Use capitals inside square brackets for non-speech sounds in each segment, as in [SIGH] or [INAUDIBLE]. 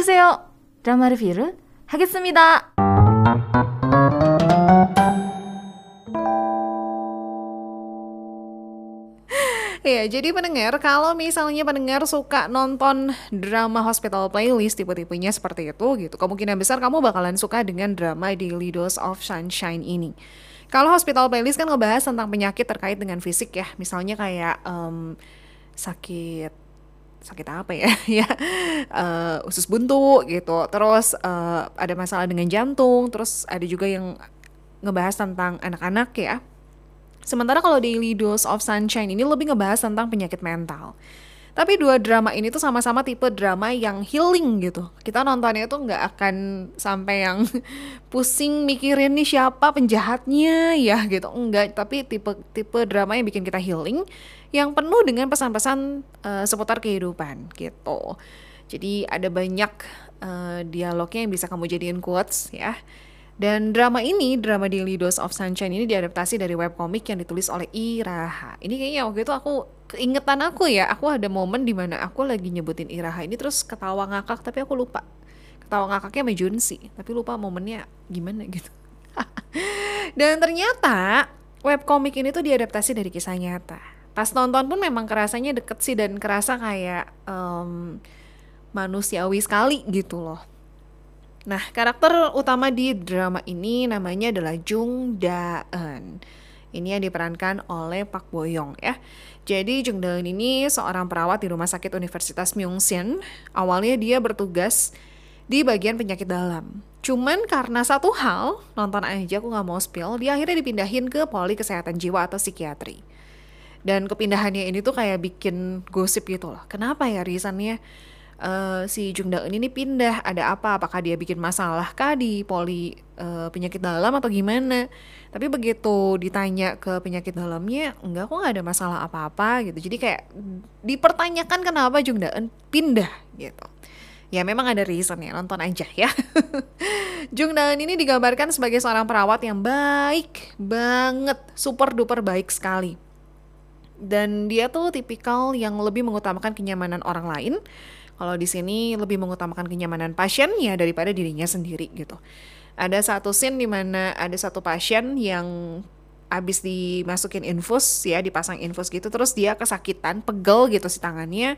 어서오세요. 드라마 리뷰를 하겠습니다. Ya, jadi pendengar, kalau misalnya pendengar suka nonton drama Hospital Playlist tipe-tipenya seperti itu gitu, kemungkinan besar kamu bakalan suka dengan drama Daily Dose of Sunshine ini. Kalau Hospital Playlist kan ngebahas tentang penyakit terkait dengan fisik ya, misalnya kayak um, sakit sakit apa ya [LAUGHS] ya uh, usus buntu gitu terus uh, ada masalah dengan jantung terus ada juga yang ngebahas tentang anak-anak ya Sementara kalau Daily Dose of Sunshine ini lebih ngebahas tentang penyakit mental. Tapi dua drama ini tuh sama-sama tipe drama yang healing gitu. Kita nontonnya tuh nggak akan sampai yang [LAUGHS] pusing mikirin nih siapa penjahatnya ya gitu. Enggak, tapi tipe tipe drama yang bikin kita healing yang penuh dengan pesan-pesan uh, seputar kehidupan gitu. Jadi ada banyak uh, dialognya yang bisa kamu jadiin quotes ya. Dan drama ini, drama Daily Dose of Sunshine ini diadaptasi dari webcomic yang ditulis oleh Iraha. Ini kayaknya waktu itu aku keingetan aku ya, aku ada momen di mana aku lagi nyebutin Iraha ini terus ketawa ngakak tapi aku lupa. Ketawa ngakaknya sama Junsi, tapi lupa momennya gimana gitu. [LAUGHS] Dan ternyata webcomic ini tuh diadaptasi dari kisah nyata. Pas nonton pun memang kerasanya deket sih dan kerasa kayak um, manusiawi sekali gitu loh Nah, karakter utama di drama ini namanya adalah Jung Da Eun. Ini yang diperankan oleh Pak Boyong ya. Jadi Jung Da Eun ini seorang perawat di Rumah Sakit Universitas Myungshin. Awalnya dia bertugas di bagian penyakit dalam. Cuman karena satu hal, nonton aja aku nggak mau spill, dia akhirnya dipindahin ke poli kesehatan jiwa atau psikiatri. Dan kepindahannya ini tuh kayak bikin gosip gitu loh. Kenapa ya reasonnya? uh, si Jung Eun ini pindah? Ada apa? Apakah dia bikin masalah kah di poli uh, penyakit dalam atau gimana? Tapi begitu ditanya ke penyakit dalamnya enggak kok nggak ada masalah apa-apa? gitu. Jadi kayak dipertanyakan kenapa Jung Eun pindah gitu. Ya memang ada reason ya nonton aja ya. [LAUGHS] Jung Da Eun ini digambarkan sebagai seorang perawat yang baik banget super duper baik sekali dan dia tuh tipikal yang lebih mengutamakan kenyamanan orang lain kalau di sini lebih mengutamakan kenyamanan pasiennya daripada dirinya sendiri gitu. Ada satu scene di mana ada satu pasien yang habis dimasukin infus ya, dipasang infus gitu terus dia kesakitan, pegel gitu si tangannya.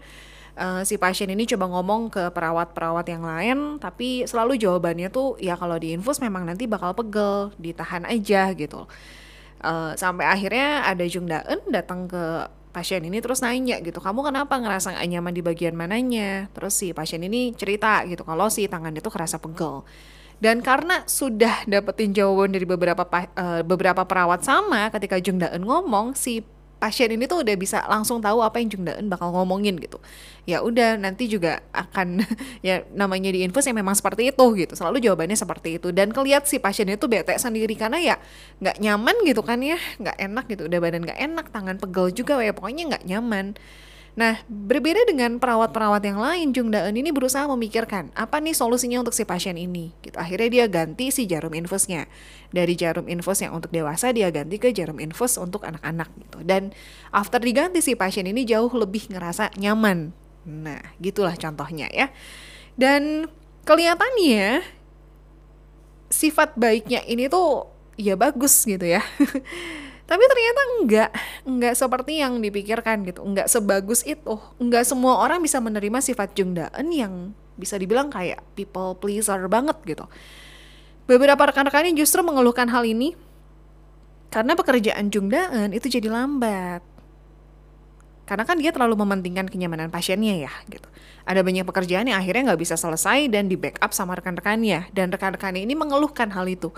Uh, si pasien ini coba ngomong ke perawat-perawat yang lain, tapi selalu jawabannya tuh ya kalau di infus memang nanti bakal pegel, ditahan aja gitu. Uh, sampai akhirnya ada Jung Daen datang ke pasien ini terus nanya gitu kamu kenapa ngerasa gak nyaman di bagian mananya? Terus si pasien ini cerita gitu kalau si tangannya tuh kerasa pegel. Dan karena sudah dapetin jawaban dari beberapa uh, beberapa perawat sama ketika Jung Daen ngomong si pasien ini tuh udah bisa langsung tahu apa yang Jung Daen bakal ngomongin gitu. Ya udah nanti juga akan [LAUGHS] ya namanya di infus yang memang seperti itu gitu. Selalu jawabannya seperti itu dan kelihat si pasien itu bete sendiri karena ya nggak nyaman gitu kan ya, nggak enak gitu. Udah badan nggak enak, tangan pegel juga ya pokoknya nggak nyaman. Nah, berbeda dengan perawat-perawat yang lain, Jung Daen ini berusaha memikirkan apa nih solusinya untuk si pasien ini. Gitu. Akhirnya dia ganti si jarum infusnya. Dari jarum infus yang untuk dewasa dia ganti ke jarum infus untuk anak-anak gitu. Dan after diganti si pasien ini jauh lebih ngerasa nyaman. Nah, gitulah contohnya ya. Dan kelihatannya sifat baiknya ini tuh ya bagus gitu ya. [LAUGHS] Tapi ternyata enggak, enggak seperti yang dipikirkan gitu, enggak sebagus itu. Enggak semua orang bisa menerima sifat Jung Daen yang bisa dibilang kayak people pleaser banget gitu. Beberapa rekan-rekannya justru mengeluhkan hal ini karena pekerjaan Jung Daen itu jadi lambat. Karena kan dia terlalu mementingkan kenyamanan pasiennya ya gitu. Ada banyak pekerjaan yang akhirnya nggak bisa selesai dan di backup sama rekan-rekannya. Dan rekan-rekannya ini mengeluhkan hal itu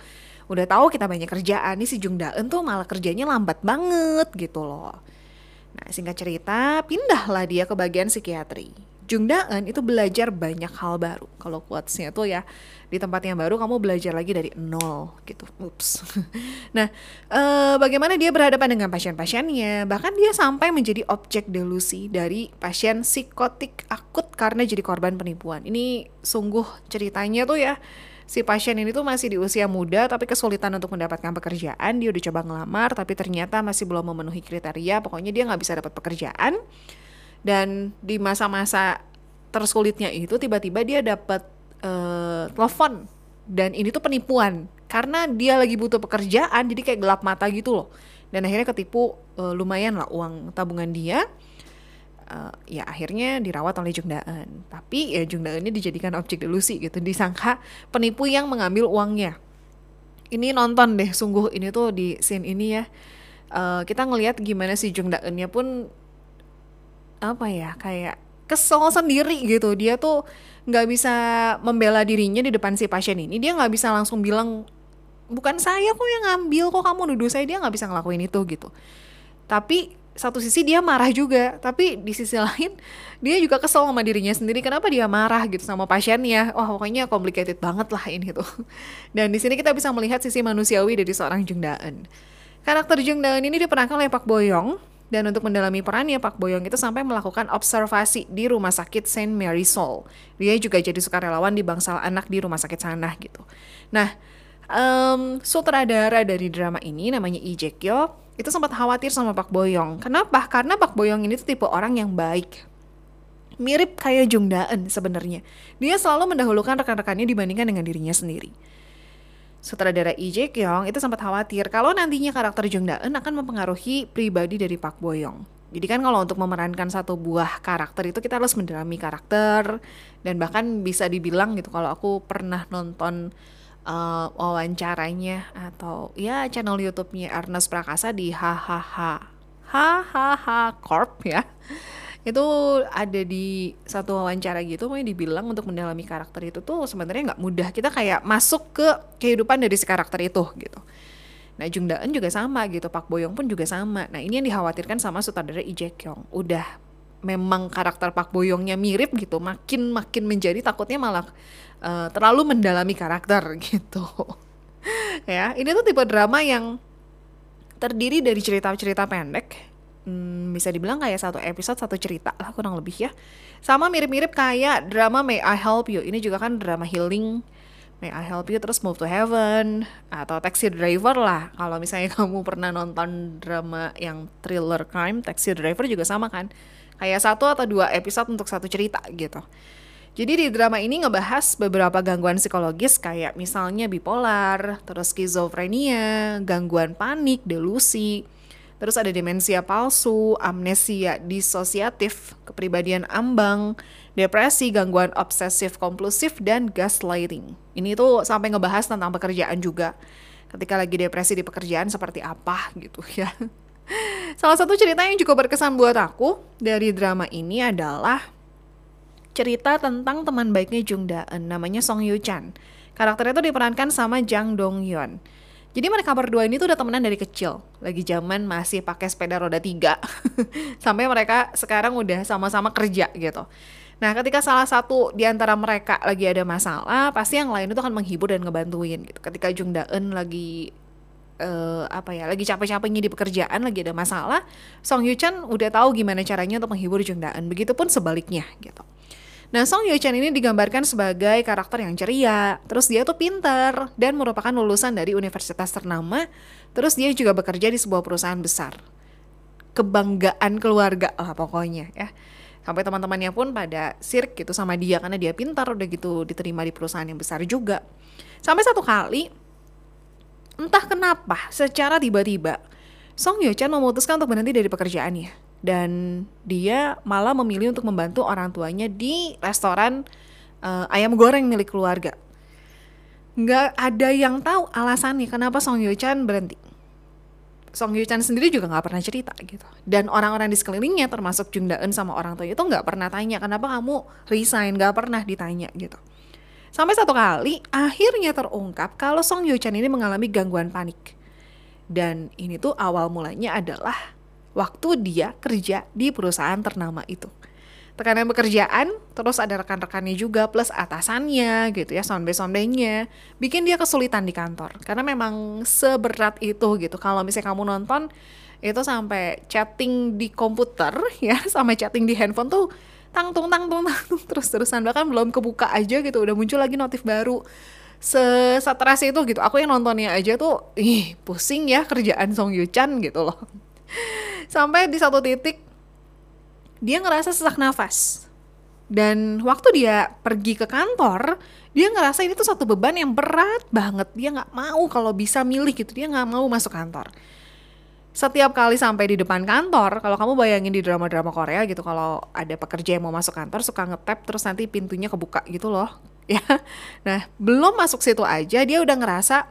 udah tahu kita banyak kerjaan nih si Jung Daen tuh malah kerjanya lambat banget gitu loh. Nah singkat cerita pindahlah dia ke bagian psikiatri. Jung Daen itu belajar banyak hal baru. Kalau quotesnya tuh ya di tempat yang baru kamu belajar lagi dari nol gitu. Ups. [LAUGHS] nah, eh, bagaimana dia berhadapan dengan pasien-pasiennya? Bahkan dia sampai menjadi objek delusi dari pasien psikotik akut karena jadi korban penipuan. Ini sungguh ceritanya tuh ya si pasien ini tuh masih di usia muda tapi kesulitan untuk mendapatkan pekerjaan. Dia udah coba ngelamar tapi ternyata masih belum memenuhi kriteria. Pokoknya dia nggak bisa dapat pekerjaan. Dan di masa-masa tersulitnya itu tiba-tiba dia dapat uh, telepon. Dan ini tuh penipuan karena dia lagi butuh pekerjaan jadi kayak gelap mata gitu loh. Dan akhirnya ketipu uh, lumayan lah uang tabungan dia uh, ya akhirnya dirawat oleh Jung Daen tapi ya Jung Daen ini dijadikan objek delusi gitu disangka penipu yang mengambil uangnya. Ini nonton deh sungguh ini tuh di scene ini ya. Uh, kita ngelihat gimana si Jung Daennya pun apa ya kayak kesel sendiri gitu. Dia tuh nggak bisa membela dirinya di depan si pasien ini. Dia nggak bisa langsung bilang bukan saya kok yang ngambil kok kamu nuduh saya. Dia nggak bisa ngelakuin itu gitu. Tapi satu sisi dia marah juga tapi di sisi [LAUGHS] lain dia juga kesel sama dirinya sendiri kenapa dia marah gitu sama pasiennya wah pokoknya complicated banget lah ini tuh [LAUGHS] dan di sini kita bisa melihat sisi manusiawi dari seorang Jung Daen karakter Jung Daen ini diperankan oleh Pak Boyong dan untuk mendalami perannya, Pak Boyong itu sampai melakukan observasi di rumah sakit Saint Mary Soul. Dia juga jadi sukarelawan di bangsal anak di rumah sakit sana gitu. Nah, um, sutradara dari drama ini namanya Lee Jae itu sempat khawatir sama Pak Boyong. Kenapa? Karena Pak Boyong ini tuh tipe orang yang baik. Mirip kayak Jung Daen sebenarnya. Dia selalu mendahulukan rekan-rekannya dibandingkan dengan dirinya sendiri sutradara Lee Jae Kyung itu sempat khawatir kalau nantinya karakter Jung Da Eun akan mempengaruhi pribadi dari Park Bo Young. Jadi kan kalau untuk memerankan satu buah karakter itu kita harus mendalami karakter dan bahkan bisa dibilang gitu kalau aku pernah nonton uh, wawancaranya atau ya channel YouTube-nya Ernest Prakasa di hahaha hahaha corp ya. Itu ada di satu wawancara gitu mau dibilang untuk mendalami karakter itu tuh sebenarnya nggak mudah. Kita kayak masuk ke kehidupan dari si karakter itu gitu. Nah Jung Daen juga sama gitu Pak Boyong pun juga sama. Nah ini yang dikhawatirkan sama sutradara Lee Jae Kyung. Udah memang karakter Pak Boyongnya mirip gitu makin makin menjadi takutnya malah uh, terlalu mendalami karakter [LAUGHS] gitu. Ya ini tuh tipe drama yang terdiri dari cerita-cerita pendek. Hmm, bisa dibilang kayak satu episode satu cerita lah kurang lebih ya. Sama mirip-mirip kayak drama May I Help You. Ini juga kan drama healing. May I Help You terus Move to Heaven atau Taxi Driver lah. Kalau misalnya [LAUGHS] kamu pernah nonton drama yang thriller crime Taxi Driver juga sama kan. Kayak satu atau dua episode untuk satu cerita gitu jadi di drama ini ngebahas beberapa gangguan psikologis kayak misalnya bipolar, terus skizofrenia, gangguan panik, delusi, Terus ada demensia palsu, amnesia disosiatif, kepribadian ambang, depresi, gangguan obsesif kompulsif, dan gaslighting. Ini tuh sampai ngebahas tentang pekerjaan juga. Ketika lagi depresi di pekerjaan seperti apa gitu [LAUGHS] ya. Salah satu cerita yang cukup berkesan buat aku dari drama ini adalah cerita tentang teman baiknya Jung Daen namanya Song Yu Chan. Karakternya itu diperankan sama Jang Dong Hyun. Jadi mereka berdua ini tuh udah temenan dari kecil. Lagi zaman masih pakai sepeda roda tiga. [LAUGHS] Sampai mereka sekarang udah sama-sama kerja gitu. Nah, ketika salah satu di antara mereka lagi ada masalah, pasti yang lain itu akan menghibur dan ngebantuin gitu. Ketika Jung Daen lagi uh, apa ya, lagi capek-capeknya di pekerjaan, lagi ada masalah, Song Yu Chan udah tahu gimana caranya untuk menghibur Jung Daen. Begitupun sebaliknya gitu. Nah, Song Ye Chan ini digambarkan sebagai karakter yang ceria, terus dia tuh pinter dan merupakan lulusan dari universitas ternama, terus dia juga bekerja di sebuah perusahaan besar. Kebanggaan keluarga lah pokoknya ya. Sampai teman-temannya pun pada sirik gitu sama dia karena dia pintar udah gitu diterima di perusahaan yang besar juga. Sampai satu kali entah kenapa secara tiba-tiba Song Ye Chan memutuskan untuk berhenti dari pekerjaannya dan dia malah memilih untuk membantu orang tuanya di restoran uh, ayam goreng milik keluarga. Nggak ada yang tahu alasannya kenapa Song Yoo Chan berhenti. Song Yoo Chan sendiri juga nggak pernah cerita gitu. Dan orang-orang di sekelilingnya termasuk Jung Da Eun sama orang tuanya itu nggak pernah tanya kenapa kamu resign, nggak pernah ditanya gitu. Sampai satu kali akhirnya terungkap kalau Song Yoo Chan ini mengalami gangguan panik. Dan ini tuh awal mulanya adalah waktu dia kerja di perusahaan ternama itu. Tekanan pekerjaan, terus ada rekan-rekannya juga, plus atasannya gitu ya, sonde-sondenya, bikin dia kesulitan di kantor. Karena memang seberat itu gitu. Kalau misalnya kamu nonton, itu sampai chatting di komputer [LAUGHS] ya, sama chatting di handphone tuh tangtung tangtung tangtung [LAUGHS] terus terusan bahkan belum kebuka aja gitu udah muncul lagi notif baru sesatrasi itu gitu aku yang nontonnya aja tuh ih pusing ya kerjaan Song Yu Chan gitu loh [LAUGHS] Sampai di satu titik dia ngerasa sesak nafas. Dan waktu dia pergi ke kantor, dia ngerasa ini tuh satu beban yang berat banget. Dia nggak mau kalau bisa milih gitu, dia nggak mau masuk kantor. Setiap kali sampai di depan kantor, kalau kamu bayangin di drama-drama Korea gitu, kalau ada pekerja yang mau masuk kantor suka ngetap terus nanti pintunya kebuka gitu loh, [LAUGHS] ya. Nah, belum masuk situ aja dia udah ngerasa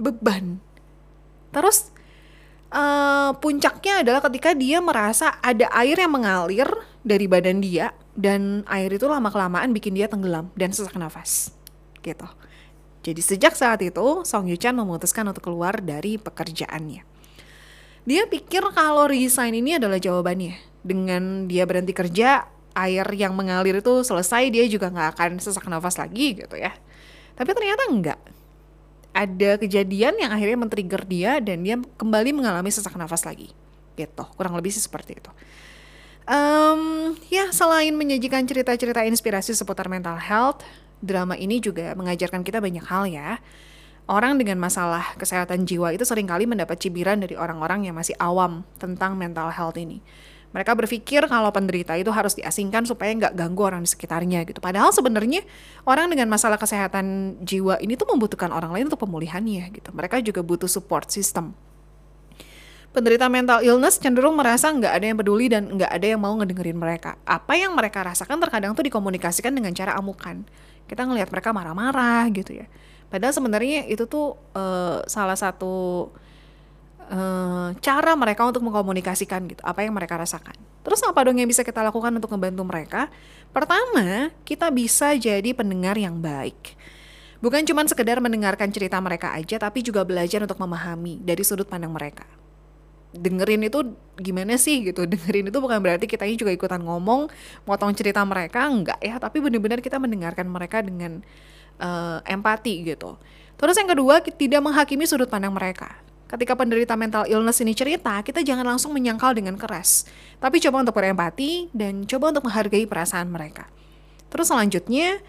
beban. Terus uh, puncaknya adalah ketika dia merasa ada air yang mengalir dari badan dia dan air itu lama kelamaan bikin dia tenggelam dan sesak nafas gitu. Jadi sejak saat itu Song Yu Chan memutuskan untuk keluar dari pekerjaannya. Dia pikir kalau resign ini adalah jawabannya. Dengan dia berhenti kerja, air yang mengalir itu selesai, dia juga nggak akan sesak nafas lagi gitu ya. Tapi ternyata enggak. Ada kejadian yang akhirnya men-trigger dia dan dia kembali mengalami sesak nafas lagi. Gitu, kurang lebih sih seperti itu. Um, ya selain menyajikan cerita-cerita inspirasi seputar mental health, drama ini juga mengajarkan kita banyak hal ya. Orang dengan masalah kesehatan jiwa itu sering kali mendapat cibiran dari orang-orang yang masih awam tentang mental health ini. Mereka berpikir kalau penderita itu harus diasingkan supaya nggak ganggu orang di sekitarnya gitu. Padahal sebenarnya orang dengan masalah kesehatan jiwa ini tuh membutuhkan orang lain untuk pemulihannya gitu. Mereka juga butuh support system penderita mental illness cenderung merasa nggak ada yang peduli dan nggak ada yang mau ngedengerin mereka. Apa yang mereka rasakan terkadang tuh dikomunikasikan dengan cara amukan. Kita ngelihat mereka marah-marah gitu ya. Padahal sebenarnya itu tuh uh, salah satu uh, cara mereka untuk mengkomunikasikan gitu apa yang mereka rasakan. Terus apa dong yang bisa kita lakukan untuk membantu mereka? Pertama, kita bisa jadi pendengar yang baik. Bukan cuma sekedar mendengarkan cerita mereka aja, tapi juga belajar untuk memahami dari sudut pandang mereka dengerin itu gimana sih gitu [LAUGHS] dengerin itu bukan berarti kita juga ikutan ngomong motong cerita mereka enggak ya tapi benar-benar kita mendengarkan mereka dengan uh, empati gitu terus yang kedua tidak menghakimi sudut pandang mereka ketika penderita mental illness ini cerita kita jangan langsung menyangkal dengan keras tapi coba untuk berempati dan coba untuk menghargai perasaan mereka terus selanjutnya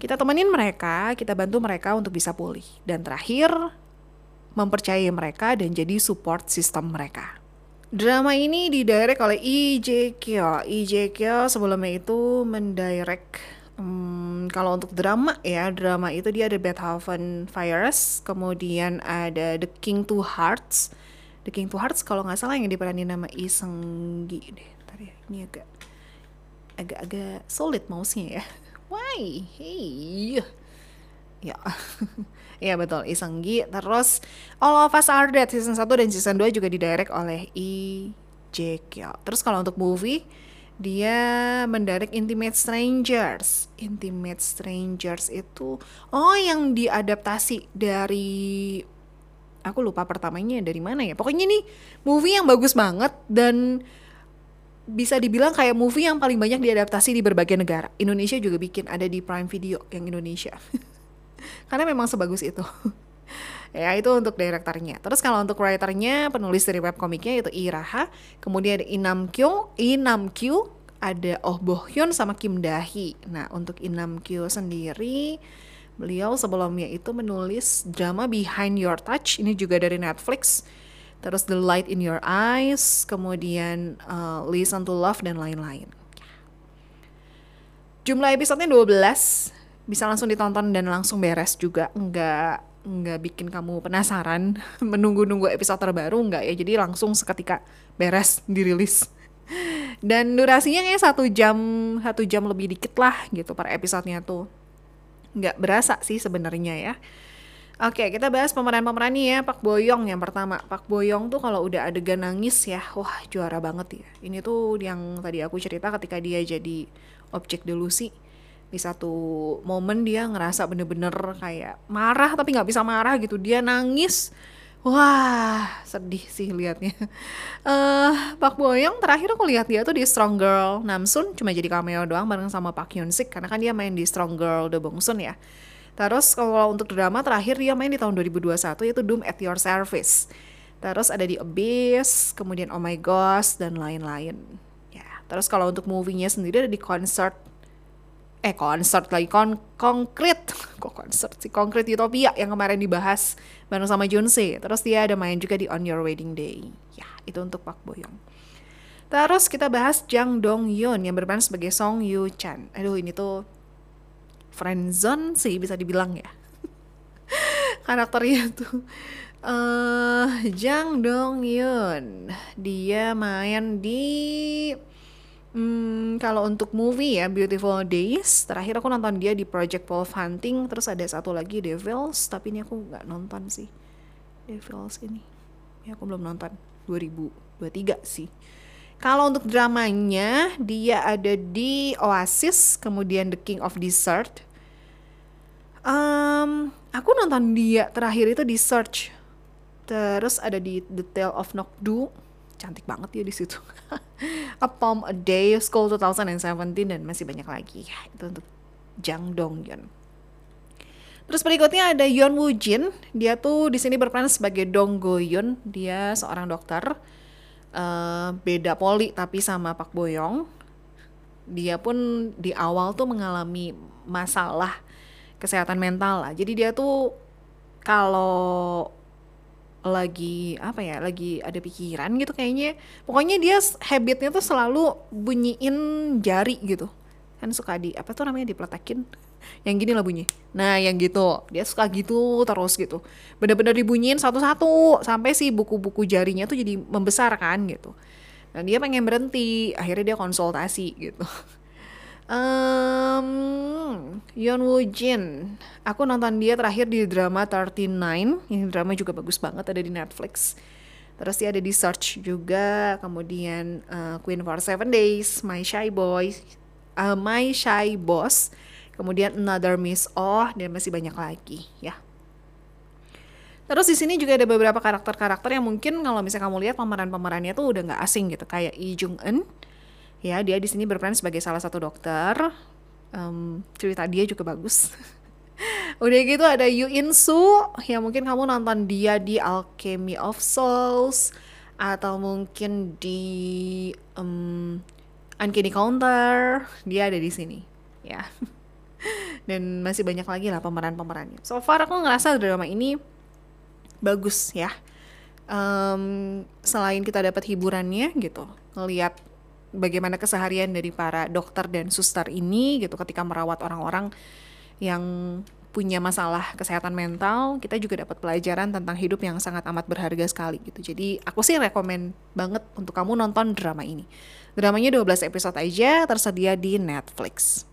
kita temenin mereka kita bantu mereka untuk bisa pulih dan terakhir mempercayai mereka dan jadi support sistem mereka. Drama ini didirect oleh Jae Kyo. Jae Kyo sebelumnya itu mendirect um, kalau untuk drama ya, drama itu dia ada Beethoven Fires, kemudian ada The King Two Hearts. The King Two Hearts kalau nggak salah yang diperanin nama Lee Seung Gi deh. Tadi ya, ini agak agak-agak solid mouse-nya ya. [LAUGHS] Why? Hey. Ya. Iya [LAUGHS] betul, Isenggi. Terus All of Us Are Dead season 1 dan season 2 juga didirect oleh I Jae Kyo. Terus kalau untuk movie dia mendirect Intimate Strangers. Intimate Strangers itu oh yang diadaptasi dari aku lupa pertamanya dari mana ya. Pokoknya ini movie yang bagus banget dan bisa dibilang kayak movie yang paling banyak diadaptasi di berbagai negara. Indonesia juga bikin ada di Prime Video yang Indonesia. [LAUGHS] karena memang sebagus itu ya itu untuk direkturnya. Terus kalau untuk writernya penulis dari webkomiknya itu Iraha kemudian ada Inam Kyo Inam Kyu ada Oh Bo Hyun sama Kim Dahi. Nah untuk Inam Kyo sendiri beliau sebelumnya itu menulis drama Behind Your Touch ini juga dari Netflix. Terus The Light in Your Eyes kemudian uh, Listen to Love dan lain-lain. Jumlah episodenya 12 bisa langsung ditonton dan langsung beres juga. Nggak nggak bikin kamu penasaran [LAUGHS] menunggu-nunggu episode terbaru nggak ya jadi langsung seketika beres dirilis dan durasinya kayak satu jam satu jam lebih dikit lah gitu per episodenya tuh nggak berasa sih sebenarnya ya Oke, kita bahas pemeran-pemeran nih ya. Pak Boyong yang pertama. Pak Boyong tuh kalau udah adegan nangis ya, wah juara banget ya. Ini tuh yang tadi aku cerita ketika dia jadi objek delusi di satu momen dia ngerasa bener-bener kayak marah tapi nggak bisa marah gitu. Dia nangis. Wah sedih sih liatnya. Uh, [LAUGHS] Pak Boyong terakhir aku lihat dia tuh di Strong Girl Namsun cuma jadi cameo doang bareng sama Pak Hyun Sik karena kan dia main di Strong Girl The Bongsun ya. Terus kalau untuk drama terakhir dia main di tahun 2021 yaitu Doom at Your Service. Terus ada di Abyss kemudian Oh My Ghost dan lain-lain. Ya terus kalau untuk movie-nya sendiri ada di Concert eh konsert lagi kon konkret [LAUGHS] kok konsert sih konkret utopia yang kemarin dibahas bareng sama Junse terus dia ada main juga di On Your Wedding Day ya itu untuk Pak Boyong Terus kita bahas Jang Dong Yoon yang berperan sebagai Song Yu Chan. Aduh ini tuh friendzone sih bisa dibilang ya. [LAUGHS] Karakternya tuh uh, Jang Dong Yoon. Dia main di Hmm, kalau untuk movie ya Beautiful Days, terakhir aku nonton dia di Project Wolf Hunting, terus ada satu lagi Devils, tapi ini aku nggak nonton sih. Devils ini, ya aku belum nonton. 2023 sih. Kalau untuk dramanya, dia ada di Oasis, kemudian The King of Desert. Um, aku nonton dia terakhir itu di Search, terus ada di The Tale of Nokdu cantik banget ya di situ. [LAUGHS] a Palm a Day, School 2017 dan masih banyak lagi. Ya, itu untuk Jang Dong Yeon. Terus berikutnya ada Yeon Woo Jin. Dia tuh di sini berperan sebagai Dong Go Yeon. Dia seorang dokter. Uh, beda poli tapi sama Pak Boyong. Dia pun di awal tuh mengalami masalah kesehatan mental lah. Jadi dia tuh kalau lagi apa ya lagi ada pikiran gitu kayaknya. Pokoknya dia habitnya tuh selalu bunyiin jari gitu. Kan suka di apa tuh namanya dipletekin? Yang gini lah bunyi. Nah yang gitu. Dia suka gitu terus gitu. Bener-bener dibunyiin satu-satu sampai si buku-buku jarinya tuh jadi membesar kan gitu. Dan dia pengen berhenti. Akhirnya dia konsultasi gitu [LAUGHS] Um, Yeon Woo Jin, aku nonton dia terakhir di drama 39, ini drama juga bagus banget ada di Netflix. Terus dia ada di Search juga, kemudian uh, Queen for Seven Days, My Shy Boy, uh, My Shy Boss, kemudian Another Miss Oh dan masih banyak lagi ya. Terus di sini juga ada beberapa karakter-karakter yang mungkin kalau misalnya kamu lihat pemeran-pemerannya tuh udah nggak asing gitu, kayak Lee Jung Eun, ya dia di sini berperan sebagai salah satu dokter. Um, cerita dia juga bagus. [LAUGHS] Udah gitu ada Yu In Soo yang mungkin kamu nonton dia di Alchemy of Souls atau mungkin di um, Uncanny Counter. Dia ada di sini ya. [LAUGHS] Dan masih banyak lagi lah pemeran-pemerannya. So far aku ngerasa drama ini bagus ya. Um, selain kita dapat hiburannya gitu ngelihat bagaimana keseharian dari para dokter dan suster ini gitu ketika merawat orang-orang yang punya masalah kesehatan mental, kita juga dapat pelajaran tentang hidup yang sangat amat berharga sekali gitu. Jadi aku sih rekomen banget untuk kamu nonton drama ini. Dramanya 12 episode aja, tersedia di Netflix.